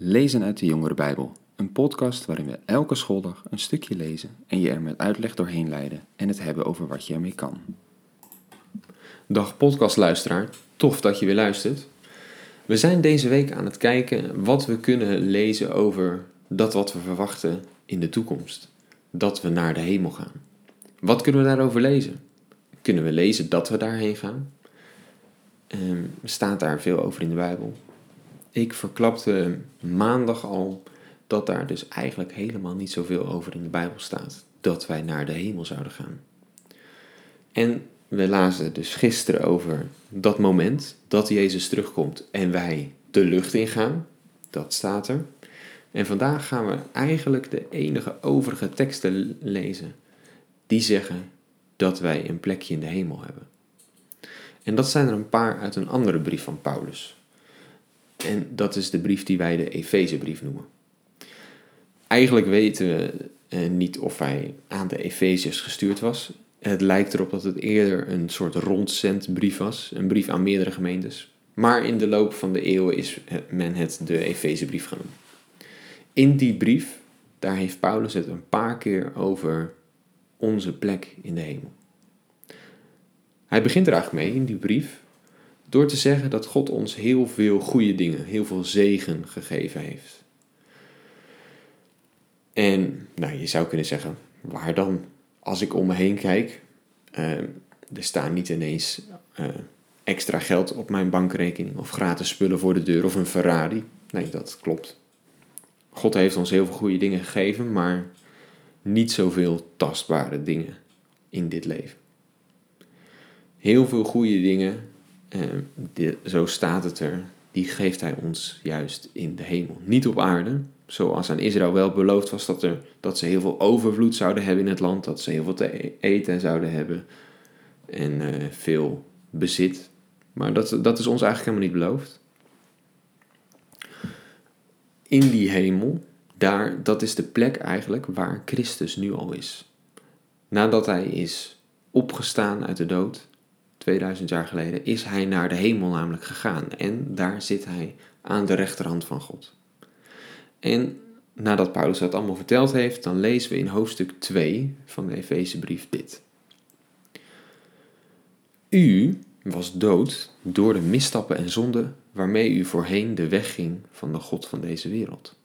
Lezen uit de Jongere Bijbel, een podcast waarin we elke schooldag een stukje lezen en je er met uitleg doorheen leiden en het hebben over wat je ermee kan. Dag podcastluisteraar, tof dat je weer luistert. We zijn deze week aan het kijken wat we kunnen lezen over dat wat we verwachten in de toekomst. Dat we naar de hemel gaan. Wat kunnen we daarover lezen? Kunnen we lezen dat we daarheen gaan? Ehm, staat daar veel over in de Bijbel? Ik verklapte maandag al dat daar dus eigenlijk helemaal niet zoveel over in de Bijbel staat. Dat wij naar de hemel zouden gaan. En we lazen dus gisteren over dat moment dat Jezus terugkomt en wij de lucht ingaan. Dat staat er. En vandaag gaan we eigenlijk de enige overige teksten lezen die zeggen dat wij een plekje in de hemel hebben. En dat zijn er een paar uit een andere brief van Paulus. En dat is de brief die wij de Efezebrief noemen. Eigenlijk weten we eh, niet of hij aan de Efeziërs gestuurd was. Het lijkt erop dat het eerder een soort rondzendbrief was, een brief aan meerdere gemeentes. Maar in de loop van de eeuwen is men het de Efezebrief genoemd. In die brief, daar heeft Paulus het een paar keer over onze plek in de hemel. Hij begint er eigenlijk mee in die brief door te zeggen dat God ons heel veel goede dingen, heel veel zegen gegeven heeft. En nou, je zou kunnen zeggen, waar dan? Als ik om me heen kijk, uh, er staan niet ineens uh, extra geld op mijn bankrekening of gratis spullen voor de deur of een Ferrari. Nee, dat klopt. God heeft ons heel veel goede dingen gegeven, maar niet zoveel tastbare dingen in dit leven. Heel veel goede dingen uh, zo staat het er, die geeft hij ons juist in de hemel. Niet op aarde, zoals aan Israël wel beloofd was dat, er, dat ze heel veel overvloed zouden hebben in het land, dat ze heel veel te eten zouden hebben en uh, veel bezit. Maar dat, dat is ons eigenlijk helemaal niet beloofd. In die hemel, daar, dat is de plek eigenlijk waar Christus nu al is. Nadat hij is opgestaan uit de dood, 2000 jaar geleden, is hij naar de hemel namelijk gegaan. En daar zit hij aan de rechterhand van God. En nadat Paulus dat allemaal verteld heeft, dan lezen we in hoofdstuk 2 van de Efezebrief dit. U was dood door de misstappen en zonden waarmee u voorheen de weg ging van de God van deze wereld.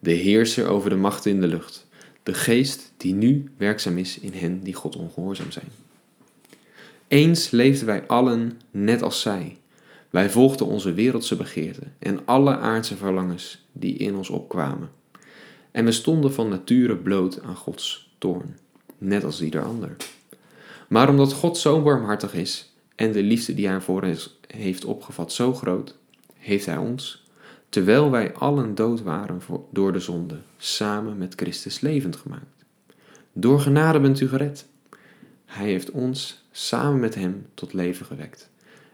De heerser over de machten in de lucht, de geest die nu werkzaam is in hen die God ongehoorzaam zijn. Eens leefden wij allen net als zij. Wij volgden onze wereldse begeerten en alle aardse verlangens die in ons opkwamen. En we stonden van nature bloot aan Gods toorn, net als ieder ander. Maar omdat God zo warmhartig is en de liefde die hij voor ons heeft opgevat zo groot, heeft hij ons, terwijl wij allen dood waren door de zonde, samen met Christus levend gemaakt. Door genade bent u gered. Hij heeft ons samen met Hem tot leven gewekt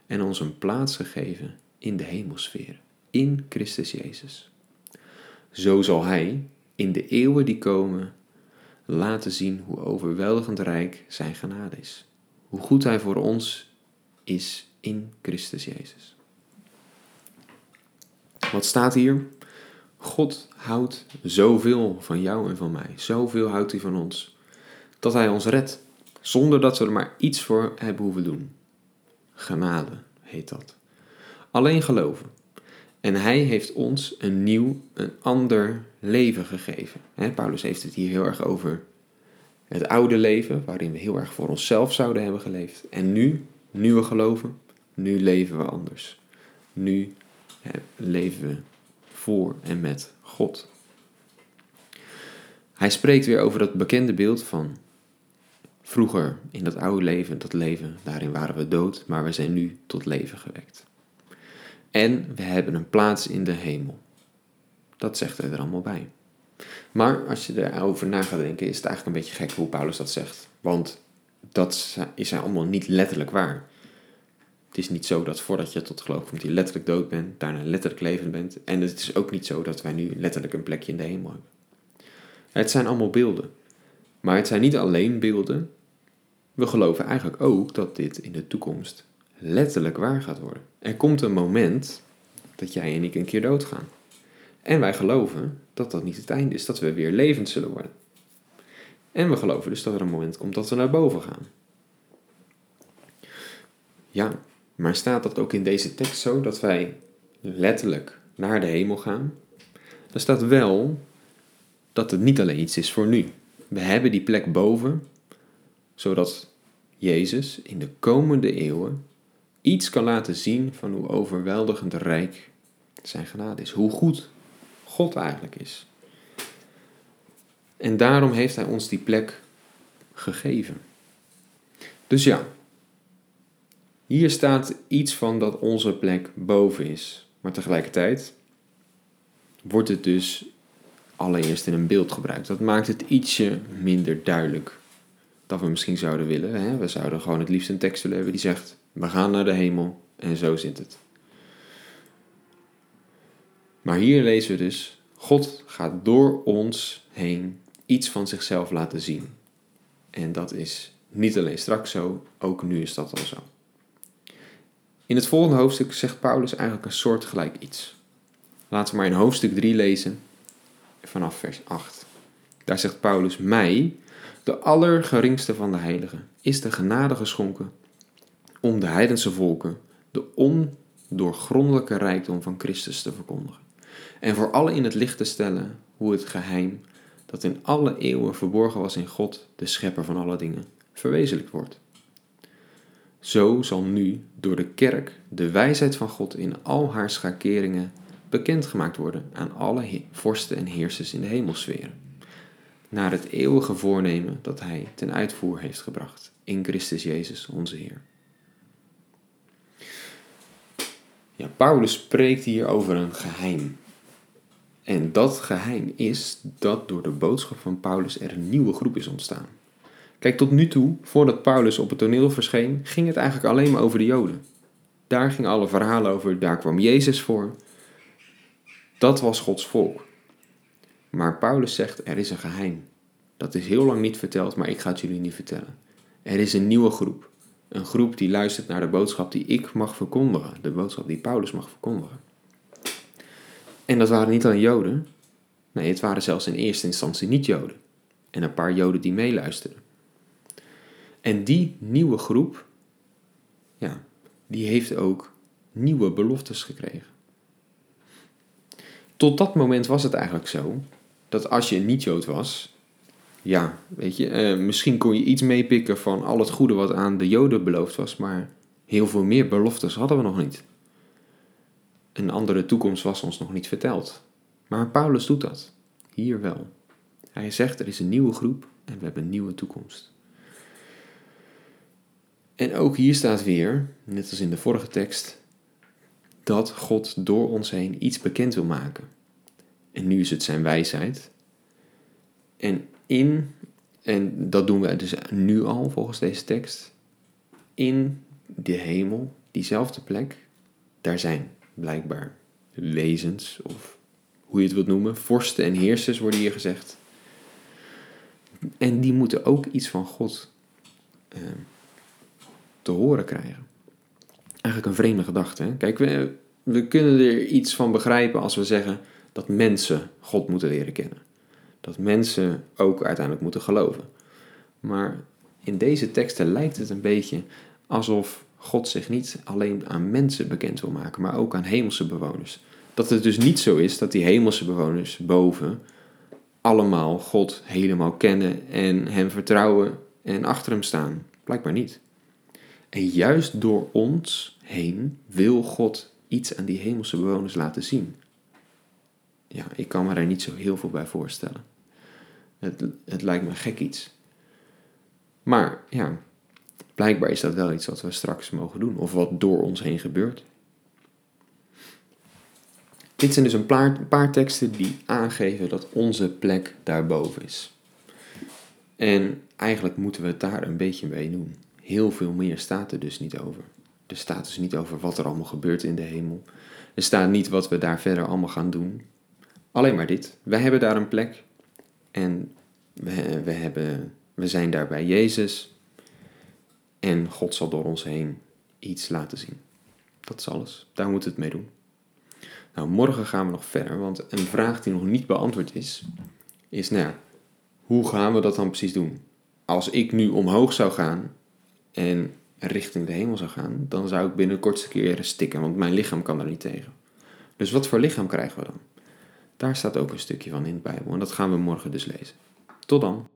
en ons een plaats gegeven in de hemelsfeer, in Christus Jezus. Zo zal Hij in de eeuwen die komen laten zien hoe overweldigend rijk Zijn genade is, hoe goed Hij voor ons is in Christus Jezus. Wat staat hier? God houdt zoveel van jou en van mij, zoveel houdt Hij van ons, dat Hij ons redt zonder dat we er maar iets voor hebben hoeven doen. Genade heet dat. Alleen geloven. En hij heeft ons een nieuw, een ander leven gegeven. Paulus heeft het hier heel erg over het oude leven, waarin we heel erg voor onszelf zouden hebben geleefd. En nu, nu we geloven, nu leven we anders. Nu leven we voor en met God. Hij spreekt weer over dat bekende beeld van Vroeger, in dat oude leven, dat leven, daarin waren we dood, maar we zijn nu tot leven gewekt. En we hebben een plaats in de hemel. Dat zegt hij er allemaal bij. Maar als je erover na gaat denken, is het eigenlijk een beetje gek hoe Paulus dat zegt. Want dat is allemaal niet letterlijk waar. Het is niet zo dat voordat je tot geloof komt, je letterlijk dood bent, daarna letterlijk levend bent. En het is ook niet zo dat wij nu letterlijk een plekje in de hemel hebben. Het zijn allemaal beelden. Maar het zijn niet alleen beelden, we geloven eigenlijk ook dat dit in de toekomst letterlijk waar gaat worden. Er komt een moment dat jij en ik een keer doodgaan. En wij geloven dat dat niet het einde is, dat we weer levend zullen worden. En we geloven dus dat er een moment komt dat we naar boven gaan. Ja, maar staat dat ook in deze tekst zo dat wij letterlijk naar de hemel gaan? Er staat wel dat het niet alleen iets is voor nu. We hebben die plek boven, zodat Jezus in de komende eeuwen iets kan laten zien van hoe overweldigend rijk zijn genade is. Hoe goed God eigenlijk is. En daarom heeft Hij ons die plek gegeven. Dus ja, hier staat iets van dat onze plek boven is. Maar tegelijkertijd wordt het dus allereerst in een beeld gebruikt. Dat maakt het ietsje minder duidelijk dan we misschien zouden willen. Hè? We zouden gewoon het liefst een tekst willen hebben die zegt: We gaan naar de hemel en zo zit het. Maar hier lezen we dus: God gaat door ons heen iets van zichzelf laten zien. En dat is niet alleen straks zo, ook nu is dat al zo. In het volgende hoofdstuk zegt Paulus eigenlijk een soortgelijk iets. Laten we maar in hoofdstuk 3 lezen, vanaf vers 8. Daar zegt Paulus: Mij, de allergeringste van de heiligen, is de genade geschonken om de heidense volken de ondoorgrondelijke rijkdom van Christus te verkondigen. En voor allen in het licht te stellen hoe het geheim dat in alle eeuwen verborgen was in God, de schepper van alle dingen, verwezenlijkt wordt. Zo zal nu door de kerk de wijsheid van God in al haar schakeringen bekendgemaakt worden aan alle vorsten en heersers in de hemelsferen, naar het eeuwige voornemen dat Hij ten uitvoer heeft gebracht in Christus Jezus onze Heer. Ja, Paulus spreekt hier over een geheim. En dat geheim is dat door de boodschap van Paulus er een nieuwe groep is ontstaan. Kijk, tot nu toe, voordat Paulus op het toneel verscheen, ging het eigenlijk alleen maar over de Joden. Daar ging alle verhalen over, daar kwam Jezus voor. Dat was Gods volk. Maar Paulus zegt, er is een geheim. Dat is heel lang niet verteld, maar ik ga het jullie niet vertellen. Er is een nieuwe groep. Een groep die luistert naar de boodschap die ik mag verkondigen. De boodschap die Paulus mag verkondigen. En dat waren niet alleen Joden. Nee, het waren zelfs in eerste instantie niet-Joden. En een paar Joden die meeluisterden. En die nieuwe groep, ja, die heeft ook nieuwe beloftes gekregen. Tot dat moment was het eigenlijk zo dat als je een niet-Jood was, ja, weet je, eh, misschien kon je iets meepikken van al het goede wat aan de Joden beloofd was, maar heel veel meer beloftes hadden we nog niet. Een andere toekomst was ons nog niet verteld. Maar Paulus doet dat. Hier wel. Hij zegt er is een nieuwe groep en we hebben een nieuwe toekomst. En ook hier staat weer, net als in de vorige tekst, dat God door ons heen iets bekend wil maken. En nu is het zijn wijsheid. En in, en dat doen we dus nu al volgens deze tekst, in de hemel, diezelfde plek, daar zijn blijkbaar wezens, of hoe je het wilt noemen, vorsten en heersers worden hier gezegd. En die moeten ook iets van God uh, te horen krijgen. Eigenlijk een vreemde gedachte. Kijk, we, we kunnen er iets van begrijpen als we zeggen dat mensen God moeten leren kennen. Dat mensen ook uiteindelijk moeten geloven. Maar in deze teksten lijkt het een beetje alsof God zich niet alleen aan mensen bekend wil maken, maar ook aan hemelse bewoners. Dat het dus niet zo is dat die hemelse bewoners boven allemaal God helemaal kennen en hem vertrouwen en achter hem staan. Blijkbaar niet. En juist door ons heen wil God iets aan die hemelse bewoners laten zien. Ja, ik kan me daar niet zo heel veel bij voorstellen. Het, het lijkt me gek iets. Maar ja, blijkbaar is dat wel iets wat we straks mogen doen, of wat door ons heen gebeurt. Dit zijn dus een paar, paar teksten die aangeven dat onze plek daarboven is. En eigenlijk moeten we het daar een beetje mee doen. Heel veel meer staat er dus niet over. Er staat dus niet over wat er allemaal gebeurt in de hemel. Er staat niet wat we daar verder allemaal gaan doen. Alleen maar dit. Wij hebben daar een plek. En we, we, hebben, we zijn daar bij Jezus. En God zal door ons heen iets laten zien. Dat is alles. Daar moeten we het mee doen. Nou, morgen gaan we nog verder, want een vraag die nog niet beantwoord is, is nou hoe gaan we dat dan precies doen? Als ik nu omhoog zou gaan en richting de hemel zou gaan, dan zou ik binnen de kortste keren stikken, want mijn lichaam kan er niet tegen. Dus wat voor lichaam krijgen we dan? Daar staat ook een stukje van in de Bijbel en dat gaan we morgen dus lezen. Tot dan.